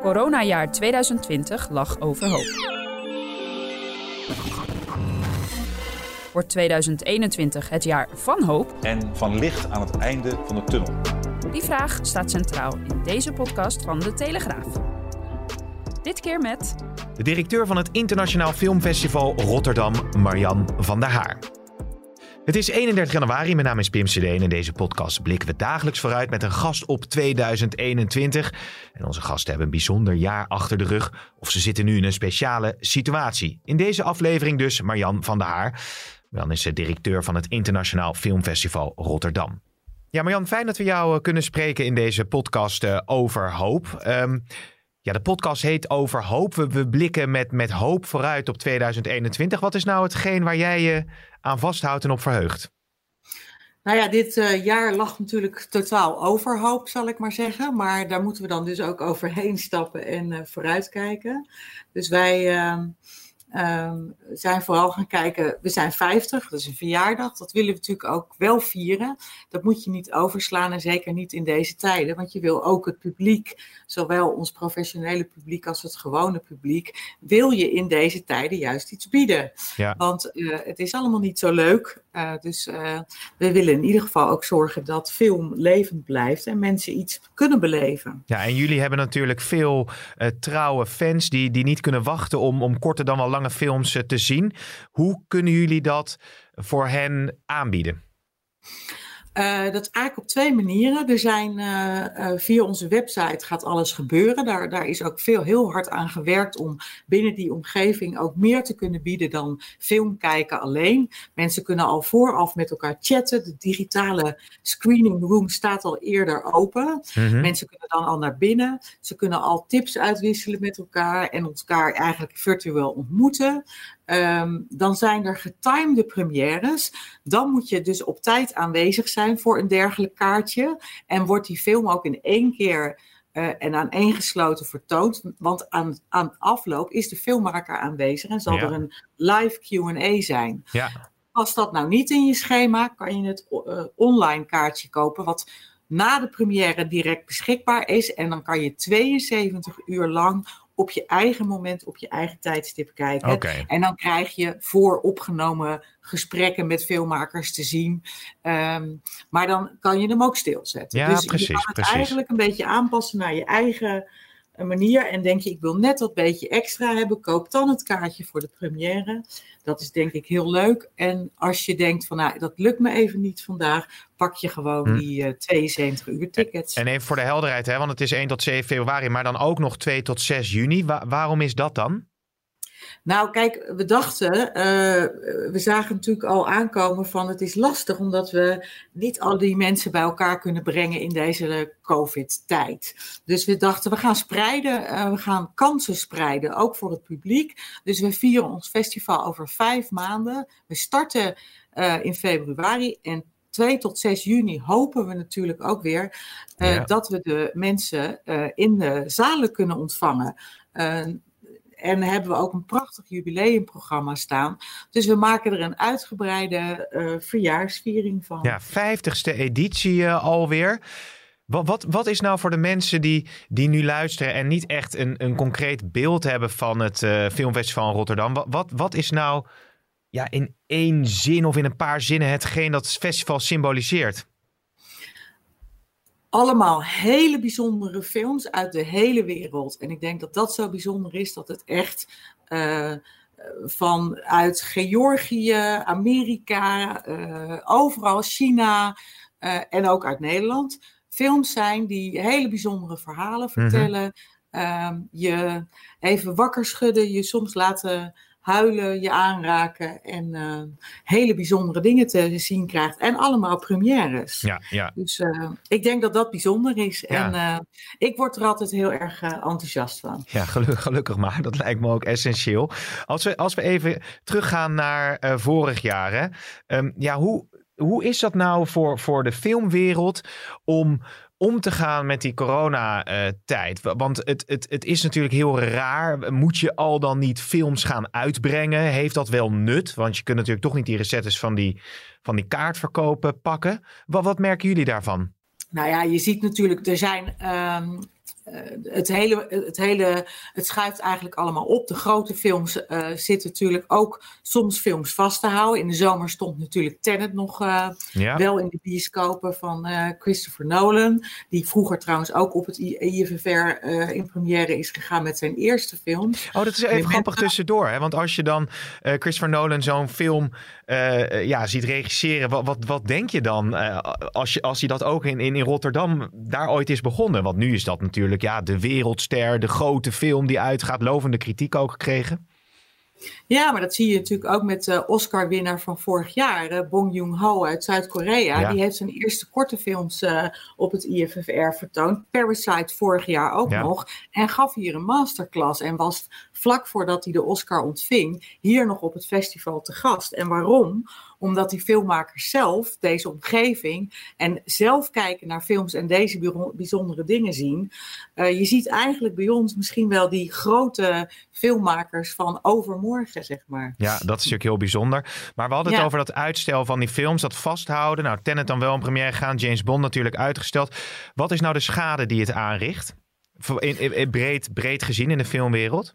Coronajaar 2020 lag overhoop. Wordt 2021 het jaar van hoop? En van licht aan het einde van de tunnel? Die vraag staat centraal in deze podcast van De Telegraaf. Dit keer met... De directeur van het Internationaal Filmfestival Rotterdam, Marian van der Haar. Het is 31 januari, mijn naam is Pim CD en in deze podcast blikken we dagelijks vooruit met een gast op 2021. En onze gasten hebben een bijzonder jaar achter de rug of ze zitten nu in een speciale situatie. In deze aflevering dus Marian van der Haar. Marian is directeur van het Internationaal Filmfestival Rotterdam. Ja, Marjan, fijn dat we jou eh, kunnen spreken in deze podcast uh, over hoop. Um, de podcast heet Over Hoop. We, blikken met, met hoop vooruit op 2021. Wat is nou hetgeen waar jij je aan vasthoudt en op verheugt? Nou ja, dit uh, jaar lag natuurlijk totaal overhoop, zal ik maar zeggen. Maar daar moeten we dan dus ook overheen stappen en uh, vooruitkijken. Dus wij uh, zijn vooral gaan kijken, we zijn 50, dat is een verjaardag. Dat willen we natuurlijk ook wel vieren. Dat moet je niet overslaan en zeker niet in deze tijden. Want je wil ook het publiek, zowel ons professionele publiek als het gewone publiek, wil je in deze tijden juist iets bieden. Ja. Want uh, het is allemaal niet zo leuk. Uh, dus uh, we willen in ieder geval ook zorgen dat film levend blijft en mensen iets kunnen beleven. Ja, en jullie hebben natuurlijk veel trouwe fans die, die niet kunnen wachten om, om korter dan wel lange films te zien. Hoe kunnen jullie dat voor hen aanbieden? Uh, dat is eigenlijk op twee manieren. Er zijn uh, uh, via onze website gaat alles gebeuren. Daar, daar is ook veel heel hard aan gewerkt om binnen die omgeving ook meer te kunnen bieden dan film kijken alleen. Mensen kunnen al vooraf met elkaar chatten. De digitale screening room staat al eerder open. Mm-hmm. Mensen kunnen dan al naar binnen. Ze kunnen al tips uitwisselen met elkaar en elkaar eigenlijk virtueel ontmoeten. Um, dan zijn er getimede premières. Dan moet je dus op tijd aanwezig zijn voor een dergelijk kaartje. En wordt die film ook in één keer uh, en aaneengesloten vertoond. Want aan, aan afloop is de filmmaker aanwezig en zal ja. er een live QA zijn. Ja. Als dat nou niet in je schema, kan je het uh, online kaartje kopen. Wat na de première direct beschikbaar is. En dan kan je 72 uur lang op je eigen moment, op je eigen tijdstip kijken. Okay. En dan krijg je vooropgenomen gesprekken met filmmakers te zien. Um, maar dan kan je hem ook stilzetten. Ja, dus precies, je kan het precies. eigenlijk een beetje aanpassen naar je eigen manier. En denk je, ik wil net dat beetje extra hebben, koop dan het kaartje voor de première. Dat is denk ik heel leuk. En als je denkt van, nou, dat lukt me even niet vandaag, pak je gewoon hm. die uh, 72 uur tickets. En even voor de helderheid, hè, want het is 1 tot 7 februari, maar dan ook nog 2 tot 6 juni. Wa waarom is dat dan? Nou, kijk, we dachten, uh, we zagen natuurlijk al aankomen van het is lastig omdat we niet al die mensen bij elkaar kunnen brengen in deze COVID-tijd. Dus we dachten, we gaan spreiden, uh, we gaan kansen spreiden, ook voor het publiek. Dus we vieren ons festival over vijf maanden. We starten uh, in februari en 2 tot 6 juni hopen we natuurlijk ook weer uh, ja. dat we de mensen uh, in de zalen kunnen ontvangen. Uh, en hebben we ook een prachtig jubileumprogramma staan. Dus we maken er een uitgebreide uh, verjaarsviering van. Ja, vijftigste editie uh, alweer. Wat, wat, wat, is nou voor de mensen die, die nu luisteren en niet echt een, een concreet beeld hebben van het uh, Filmfestival in Rotterdam? Wat, wat, wat is nou ja, in één zin of in een paar zinnen hetgeen dat festival symboliseert? Allemaal hele bijzondere films uit de hele wereld. En ik denk dat dat zo bijzonder is dat het echt uh, vanuit Georgië, Amerika, uh, overal China uh, en ook uit Nederland films zijn die hele bijzondere verhalen vertellen. Mm -hmm. je even wakker schudden, je soms laten huilen, je aanraken en uh, hele bijzondere dingen te zien krijgt. En allemaal premières. Ja, ja. Dus uh, ik denk dat dat bijzonder is. Ja. En uh, ik word er altijd heel erg enthousiast van. Ja, gelukkig, gelukkig maar. Dat lijkt me ook essentieel. Als we, als we even teruggaan naar vorig jaar. Hè? Um, ja, hoe, hoe is dat nou voor, voor de filmwereld om om te gaan met die coronatijd? Want het, het, het is natuurlijk heel raar. Moet je al dan niet films gaan uitbrengen? Heeft dat wel nut? Want je kunt natuurlijk toch niet die recettes van die, van die kaartverkopen pakken. Wat, wat merken jullie daarvan? Nou ja, je ziet natuurlijk, er zijn uh, het, hele, het hele, het schuift eigenlijk allemaal op. De grote films uh, zitten natuurlijk ook soms films vast te houden. In de zomer stond natuurlijk Tenet nog uh, ja. wel in de bioscopen van Christopher Nolan. Die vroeger trouwens ook op het IFFR in première is gegaan met zijn eerste film. Oh, dat is even grappig tussendoor. Hè? Want als je dan Christopher Nolan zo'n film ja, ziet regisseren, wat, wat, wat denk je dan als, je, als hij dat ook in, in, in Rotterdam daar ooit is begonnen? Want nu is dat natuurlijk ja, de wereldster, de grote film die uitgaat, lovende kritiek ook gekregen. Ja, maar dat zie je natuurlijk ook met de Oscar-winnaar van vorig jaar, uh, Bong Joon-ho uit Zuid-Korea. Ja. Die heeft zijn eerste korte films uh, op het IFFR vertoond. Parasite vorig jaar ook ja. nog. En gaf hier een masterclass en was vlak voordat hij de Oscar ontving hier nog op het festival te gast. En waarom? Omdat die filmmakers zelf, deze omgeving en zelf kijken naar films en deze bijzondere dingen zien. Uh, je ziet eigenlijk bij ons misschien wel die grote filmmakers van overmorgen, zeg maar. Ja, dat is natuurlijk heel bijzonder. Maar we hadden het over dat uitstel van die films, dat vasthouden. Nou, Tenet dan wel een première gaan, James Bond natuurlijk uitgesteld. Wat is nou de schade die het aanricht? In, in, in breed, breed gezien in de filmwereld?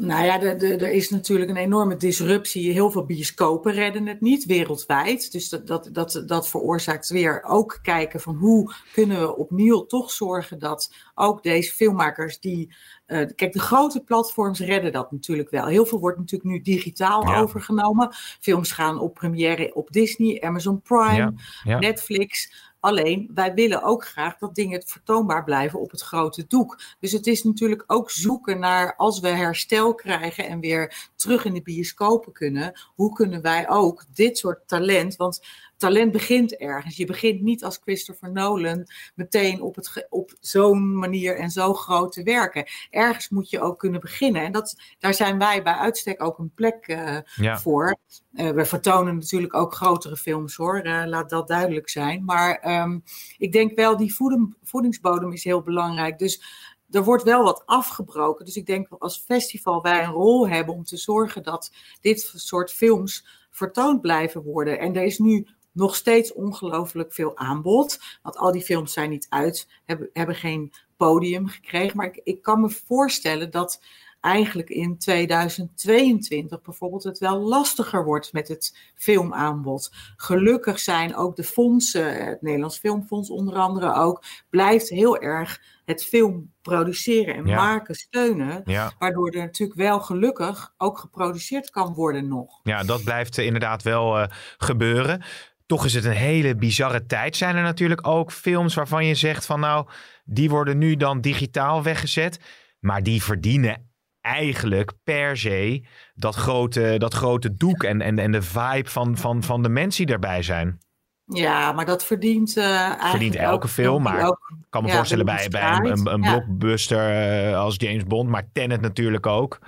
Nou ja, er is natuurlijk een enorme disruptie. Heel veel bioscopen redden het niet wereldwijd. Dus dat, dat, dat, dat veroorzaakt weer ook kijken van hoe kunnen we opnieuw toch zorgen dat ook deze filmmakers die. Uh, kijk, de grote platforms redden dat natuurlijk wel. Heel veel wordt natuurlijk nu digitaal ja. overgenomen. Films gaan op première op Disney, Amazon Prime, ja. Ja. Netflix. Alleen, wij willen ook graag dat dingen vertoonbaar blijven op het grote doek. Dus het is natuurlijk ook zoeken naar, als we herstel krijgen en weer terug in de bioscopen kunnen, hoe kunnen wij ook dit soort talent, want talent begint ergens. Je begint niet als Christopher Nolan meteen op, het, op zo'n manier en zo groot te werken. Ergens moet je ook kunnen beginnen. En dat, daar zijn wij bij uitstek ook een plek uh, ja. voor. Uh, we vertonen natuurlijk ook grotere films hoor, uh, laat dat duidelijk zijn. Maar um, ik denk wel, die voeding, voedingsbodem is heel belangrijk. Dus er wordt wel wat afgebroken. Dus ik denk als festival wij een rol hebben om te zorgen dat dit soort films vertoond blijven worden. En er is nu nog steeds ongelooflijk veel aanbod. Want al die films zijn niet uit, hebben, hebben geen podium gekregen. Maar ik, ik kan me voorstellen dat eigenlijk in 2022 bijvoorbeeld het wel lastiger wordt met het filmaanbod. Gelukkig zijn ook de fondsen, het Nederlands Filmfonds onder andere ook, blijft heel erg het film produceren en ja. maken steunen. Ja. Waardoor er natuurlijk wel gelukkig ook geproduceerd kan worden nog. Ja, dat blijft inderdaad wel uh, gebeuren. Toch is het een hele bizarre tijd. Zijn er natuurlijk ook films waarvan je zegt van nou, die worden nu dan digitaal weggezet. Maar die verdienen eigenlijk per se dat grote, dat grote doek en, en, en de vibe van, van, van de mensen die erbij zijn. Ja, maar dat verdient uh, Verdient elke ook, film, maar ik kan me ja, voorstellen bij, bij een, een, een ja. blockbuster uh, als James Bond, maar Tenet natuurlijk ook.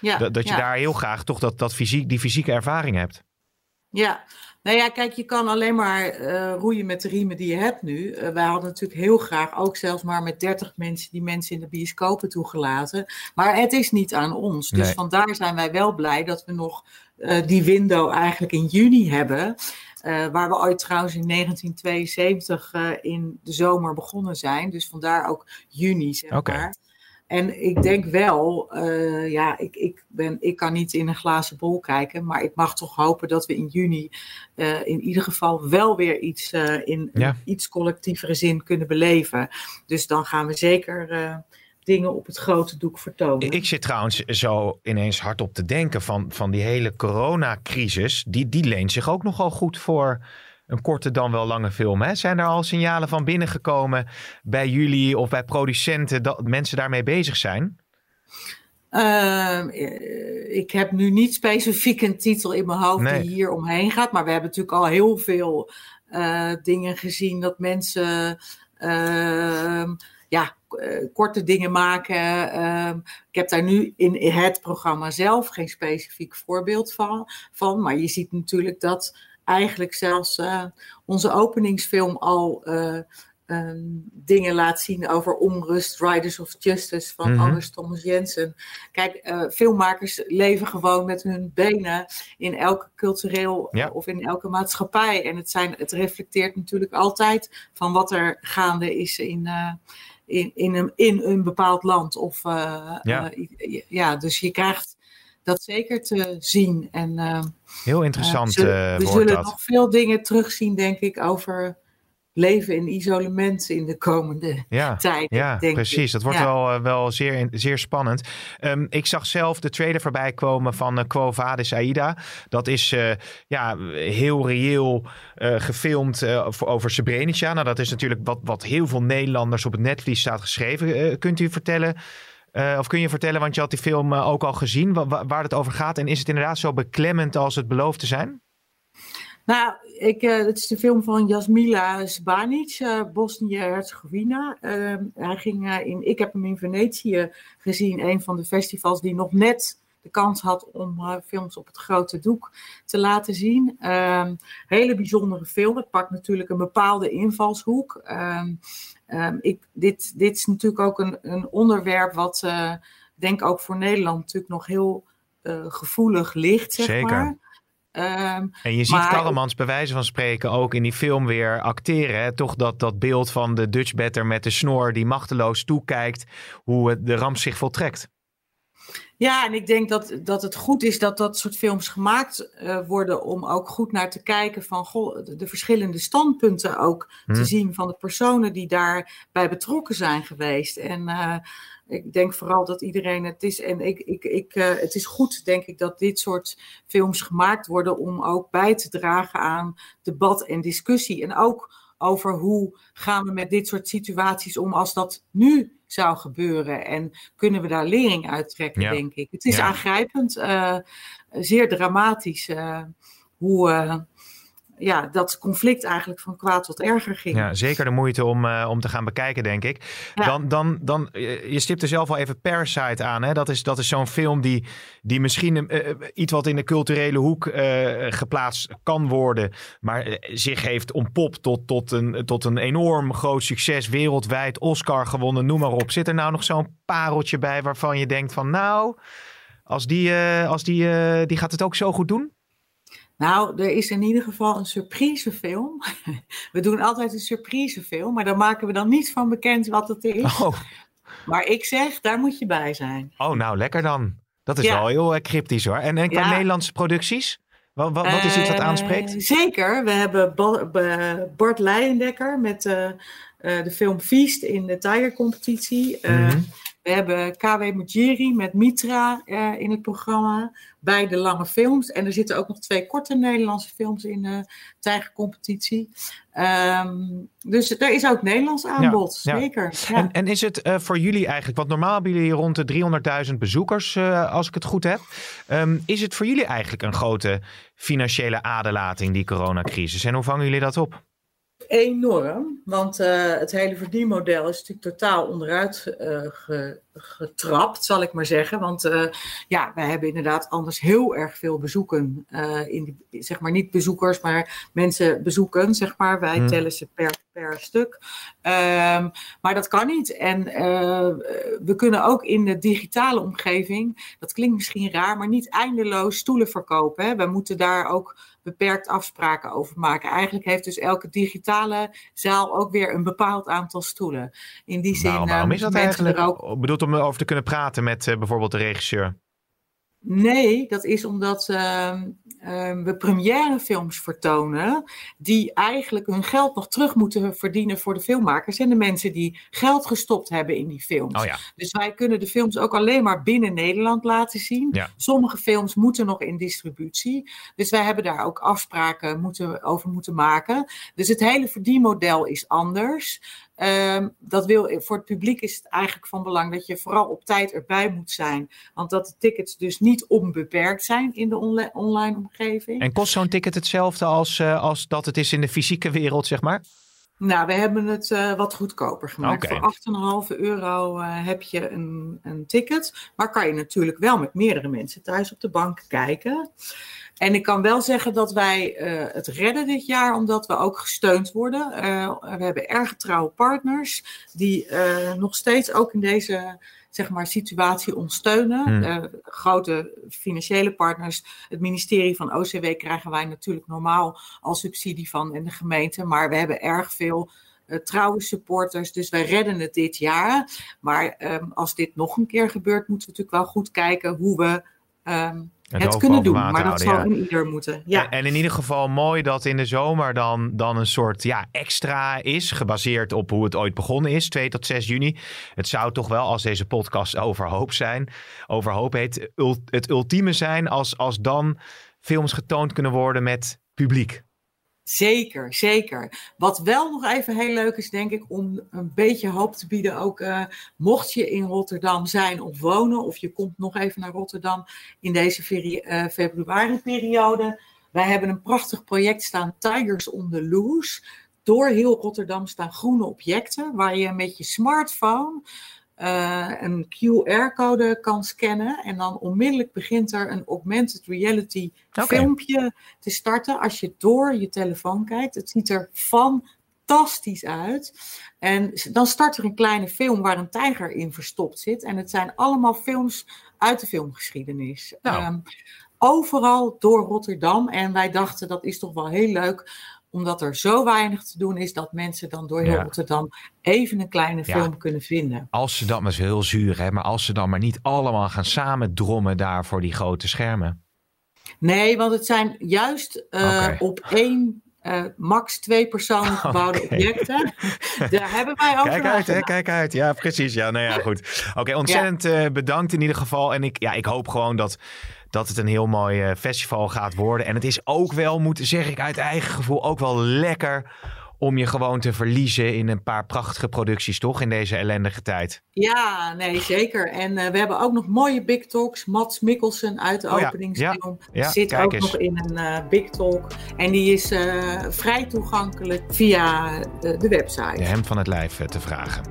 Ja, dat, dat je daar heel graag toch dat, dat fysiek, die fysieke ervaring hebt. Ja, nou ja, kijk, je kan alleen maar uh, roeien met de riemen die je hebt nu. Uh, wij hadden natuurlijk heel graag, ook zelfs maar met 30 mensen, die mensen in de bioscopen toegelaten. Maar het is niet aan ons. Dus nee. vandaar zijn wij wel blij dat we nog uh, die window eigenlijk in juni hebben. waar we ooit trouwens in 1972 in de zomer begonnen zijn. Dus vandaar ook juni, zeg okay. maar. En ik denk wel, uh, ja, ik, ik, ben, ik kan niet in een glazen bol kijken, maar ik mag toch hopen dat we in juni uh, in ieder geval wel weer iets uh, in ja. iets collectievere zin kunnen beleven. Dus dan gaan we zeker dingen op het grote doek vertonen. Ik zit trouwens zo ineens hardop te denken van, van die hele coronacrisis. Die, die leent zich ook nogal goed voor een korte dan wel lange film. Hè? Zijn er al signalen van binnengekomen bij jullie of bij producenten dat mensen daarmee bezig zijn? Ehm, eh, ik heb nu niet specifiek een titel in mijn hoofd Nee. die hier omheen gaat. Maar we hebben natuurlijk al heel veel eh, dingen gezien dat mensen ehm, ja, eh, korte dingen maken. Ehm, ik heb daar nu in het programma zelf geen specifiek voorbeeld van. van maar je ziet natuurlijk dat eigenlijk zelfs eh, onze openingsfilm al eh, ehm, dingen laat zien over onrust, Riders of Justice van Mhm. Anders Thomas Jensen. Kijk, eh, filmmakers leven gewoon met hun benen in elke cultureel Ja. of in elke maatschappij. En het, zijn, het reflecteert natuurlijk altijd van wat er gaande is in, in, in, een, in een bepaald land. Of, Ja. ja, dus je krijgt dat zeker te zien. En, eh, Heel interessant we zullen, eh, we zullen dat. nog veel dingen terugzien, denk ik, over leven in isolement in de komende Ja. tijd. Ja, denk precies. ik. Dat wordt Ja. wel, eh, wel zeer, zeer spannend. Ehm, ik zag zelf de trailer voorbij komen van uh, Quo Vadis Aida. Dat is eh, ja, heel reëel eh, gefilmd eh, voor, over Srebrenica. Nou, dat is natuurlijk wat, wat heel veel Nederlanders op het netvlies staat geschreven. Eh, kunt u vertellen, eh, of kun je vertellen, want je had die film eh, ook al gezien, wa- wa- waar het over gaat. En is het inderdaad zo beklemmend als het belooft te zijn? Nou, ik, eh, het is de film van Jasmila Sbanic, eh Bosnië-Herzegovina. Ehm, hij ging in, ik heb hem in Venetië gezien, een van de festivals die nog net de kans had om films op het grote doek te laten zien. Ehm, hele bijzondere film. Het pakt natuurlijk een bepaalde invalshoek. Ehm, ik, dit, dit is natuurlijk ook een, een onderwerp wat, eh, denk ook voor Nederland natuurlijk nog heel eh, gevoelig ligt, zeg Zeker. maar. Ehm, En je ziet Maar- Karremans bij wijze van spreken ook in die film weer acteren. Hè? Toch dat, dat beeld van de Dutchbatter met de snor die machteloos toekijkt hoe het, de ramp zich voltrekt. Ja, en ik denk dat, dat het goed is dat dat soort films gemaakt eh, worden om ook goed naar te kijken van goh, de, de verschillende standpunten ook te zien van de personen die daarbij betrokken zijn geweest. En eh, ik denk vooral dat iedereen het is. En ik, ik, ik, eh, het is goed, denk ik, dat dit soort films gemaakt worden om ook bij te dragen aan debat en discussie. En ook over hoe gaan we met dit soort situaties om als dat nu zou gebeuren. En kunnen we daar lering uit trekken, Ja. denk ik. Het is Ja. aangrijpend, eh, zeer dramatisch eh, hoe eh, ja, dat conflict eigenlijk van kwaad tot erger ging. Ja, zeker de moeite om, eh, om te gaan bekijken, denk ik. Ja. Dan, dan, dan, eh, je stipt er zelf al even Parasite aan. Hè? Dat is, dat is zo'n film die, die misschien eh, iets wat in de culturele hoek geplaatst kan worden. Maar zich heeft ontpopt tot, tot, een, tot een enorm groot succes. Wereldwijd, Oscar gewonnen, noem maar op. Zit er nou nog zo'n pareltje bij waarvan je denkt van nou... Als die, als die, die gaat het ook zo goed doen? Nou, er is in ieder geval een surprisefilm. We doen altijd een surprisefilm, maar daar maken we dan niet van bekend wat het is. Oh, Maar ik zeg, daar moet je bij zijn. oh nou, lekker dan. Dat is Ja. wel heel eh, cryptisch hoor. En, en qua Ja. Nederlandse producties? Wat, wat, wat is iets wat Eh, aanspreekt? zeker. We hebben Ba- Ba- Bart Leijendekker met eh, de film Feast in de Tiger-competitie. Mhm. We hebben KW Mujiri met Mitra eh, in het programma. Beide lange films. En er zitten ook nog twee korte Nederlandse films in de Tijgercompetitie. Ehm, dus er is ook Nederlands aanbod, ja. zeker. Ja. En, en is het eh, voor jullie eigenlijk, want normaal hebben jullie rond de 300.000 bezoekers, eh, als ik het goed heb. Ehm, is het voor jullie eigenlijk een grote financiële aderlating, die coronacrisis? En hoe vangen jullie dat op? Enorm, want eh, het hele verdienmodel is natuurlijk totaal onderuit eh, ge- getrapt, zal ik maar zeggen. Want eh, ja, wij hebben inderdaad anders heel erg veel bezoeken. eh, in zeg maar niet bezoekers, maar mensen bezoeken, zeg maar. Wij Hmm. tellen ze per, per stuk. Ehm, maar dat kan niet. En eh, we kunnen ook in de digitale omgeving, dat klinkt misschien raar, maar niet eindeloos stoelen verkopen. Hè. We moeten daar ook beperkt afspraken over maken. Eigenlijk heeft dus elke digitale zaal ook weer een bepaald aantal stoelen. In die zin Nou, waarom is dat eigenlijk? ook Bedoeld om erover te kunnen praten met eh, bijvoorbeeld de regisseur. Nee, dat is omdat uh, uh, we premièrefilms vertonen die eigenlijk hun geld nog terug moeten verdienen voor de filmmakers en de mensen die geld gestopt hebben in die films. Oh ja. Dus wij kunnen de films ook alleen maar binnen Nederland laten zien. Ja. Sommige films moeten nog in distributie. Dus wij hebben daar ook afspraken moeten, over moeten maken. Dus het hele verdienmodel is anders. Um, dat wil, voor het publiek is het eigenlijk van belang dat je vooral op tijd erbij moet zijn. Want dat de tickets dus niet onbeperkt zijn in de onla- online omgeving. En kost zo'n ticket hetzelfde als, uh, als dat het is in de fysieke wereld, zeg maar? Nou, we hebben het uh, wat goedkoper gemaakt. Voor 8,5 euro uh, heb je een, een ticket. Maar kan je natuurlijk wel met meerdere mensen thuis op de bank kijken. En ik kan wel zeggen dat wij uh, het redden dit jaar, omdat we ook gesteund worden. Uh, we hebben erg trouwe partners die uh, nog steeds ook in deze zeg maar, situatie ons steunen. Hmm. grote financiële partners. Het ministerie van OCW krijgen wij natuurlijk normaal als subsidie van en de gemeente. Maar we hebben erg veel uh, trouwe supporters. Dus wij redden het dit jaar. Maar um, als dit nog een keer gebeurt, moeten we natuurlijk wel goed kijken hoe we. Um, het, het kunnen doen, maar dat zal ja. in ieder moeten. Ja. En, en, in ieder geval mooi dat in de zomer dan, dan een soort ja, extra is, gebaseerd op hoe het ooit begonnen is, 2 tot 6 juni. Het zou toch wel, als deze podcast overhoop zijn, overhoop heet, het ultieme zijn als, als dan films getoond kunnen worden met publiek. Zeker, zeker. Wat wel nog even heel leuk is, denk ik, om een beetje hoop te bieden. Ook uh, mocht je in Rotterdam zijn of wonen, of je komt nog even naar Rotterdam in deze uh, februari-periode. Wij hebben een prachtig project staan, Tigers on the Loose. Door heel Rotterdam staan groene objecten, waar je met je smartphone uh, een QR-code kan scannen. En dan onmiddellijk begint er een augmented reality filmpje te starten. Als je door je telefoon kijkt. Het ziet er fantastisch uit. En dan start er een kleine film waar een tijger in verstopt zit. En het zijn allemaal films uit de filmgeschiedenis. Nou. Um, overal door Rotterdam. En wij dachten dat is toch wel heel leuk omdat er zo weinig te doen is dat mensen dan door heel Ja. Rotterdam even een kleine Ja. film kunnen vinden. Als ze dan, maar is heel zuur hè, maar als ze dan maar niet allemaal gaan samen drommen daar voor die grote schermen. Nee, want het zijn juist uh, Oké. op één, uh, max twee personen gebouwde objecten. Daar hebben wij over Kijk uit, hè, kijk uit. Ja, precies. Ja, nou ja, goed. Oké, ontzettend eh, bedankt in ieder geval. En ik, ja, ik hoop gewoon dat, dat het een heel mooi eh, festival gaat worden. En het is ook wel, moet, zeg ik uit eigen gevoel, ook wel lekker om je gewoon te verliezen in een paar prachtige producties, toch? In deze ellendige tijd. Ja, nee, zeker. En uh, we hebben ook nog mooie Big Talks. Mats Mikkelsen uit de Oh openingsfilm ja, ja, zit ook eens. nog in een uh, Big Talk. En die is uh, vrij toegankelijk via de, de website. De hem van het lijf eh, te vragen.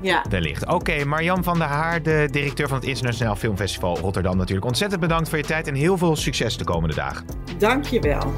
Ja. Wellicht. Oké, Marjan van der Haar, de directeur van het Internationaal Filmfestival Rotterdam natuurlijk. Ontzettend bedankt voor je tijd en heel veel succes de komende dagen. Dank je wel.